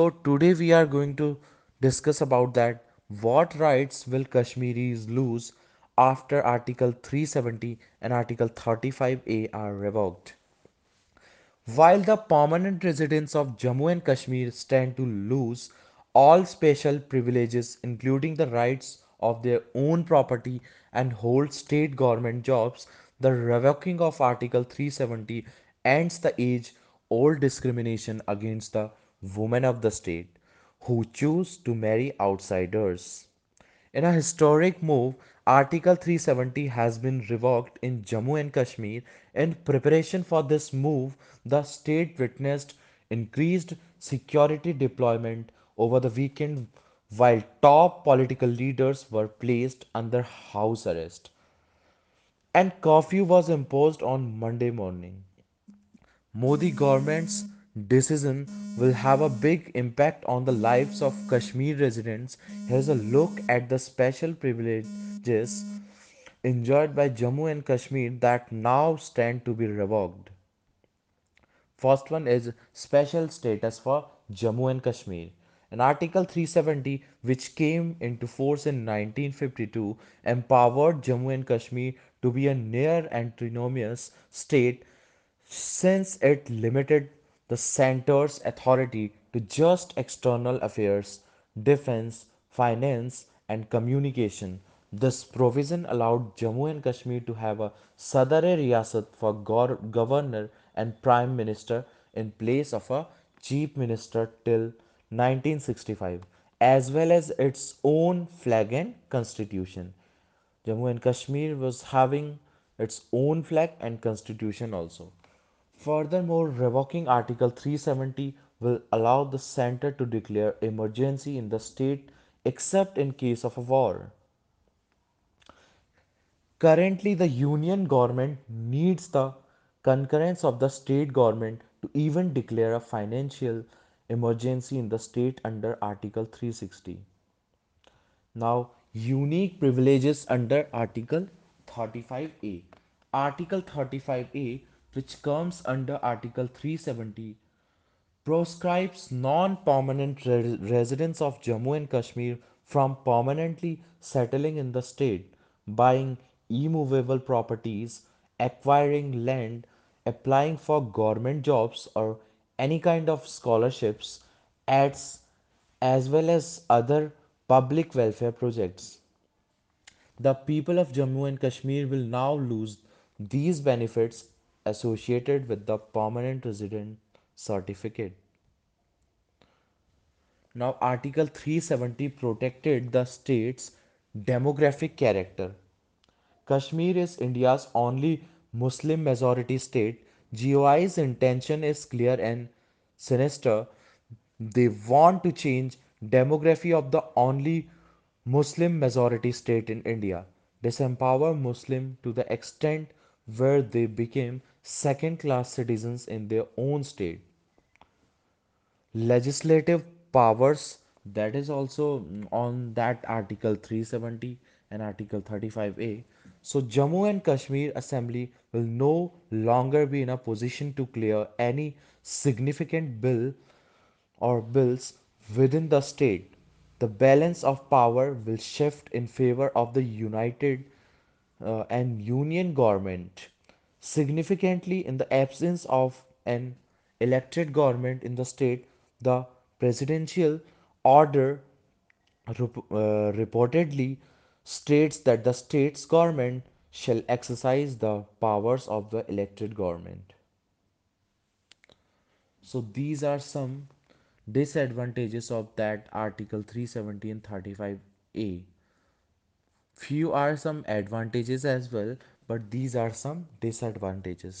So today we are going to discuss about that what rights will Kashmiris lose after Article 370 and Article 35A are revoked. While the permanent residents of Jammu and Kashmir stand to lose all special privileges including the rights of their own property and hold state government jobs, the revoking of Article 370 ends the age-old discrimination against the women of the state who choose to marry out موٗوکل has been in Jammu Kashmir security deployment while top political leader has arrest and curfew was impose on Monday morning Modi government decision will have a big impact on the lives of Kashmir residents. Here's a look at the special privileges enjoyed by Jammu and Kashmir that now stand to be revoked. First one is special status for Jammu and Kashmir. An Article 370, which came into force in 1952, empowered Jammu and Kashmir to be a near autonomous state since it limited the centre's authority to just external affairs defence finance and communication this provision allowed Jammu and Kashmir to have ادرے رِیاسَت for governor and premier in place of after till nineteen sixty five as well as its own flag and constitution Jammu and Kashmir was having its own flag and constitution also further morning article three seventy will all the centre to declare emergency that except in case of a war کَر the union government need the concurrence of the state government to even declare a financial emergency in that under article thirty sixty now unique privileges under article thirty five article ت which comes under Article 370, proscribes non-permanent residents of Jammu and Kashmir from permanently settling in the state, buying immovable properties, acquiring land, applying for government jobs or any kind of scholarships, ads, as well as other public welfare projects. The people of Jammu and Kashmir will now lose these benefits associated with the permanent resident certificate now article three seventy protect the state demographic character Kashmir is India's own Muslim majority state G I's intention is clear and سٹ intent to change demography of the only Muslim majority state in India disempower Muslim to the extent where they become second class citizens in their own state. Legislative powers, that is also on that Article 370 and Article 35A. So Jammu and Kashmir Assembly will no longer be in a position to clear any significant bill or bills within the state. The balance of power will shift in favor of the united uh, and union government significantly eased government in دَٹیٹ deal order reportedly government shall exercise the power government so these are advantages thirty five A for advantages as well but these are disadvantages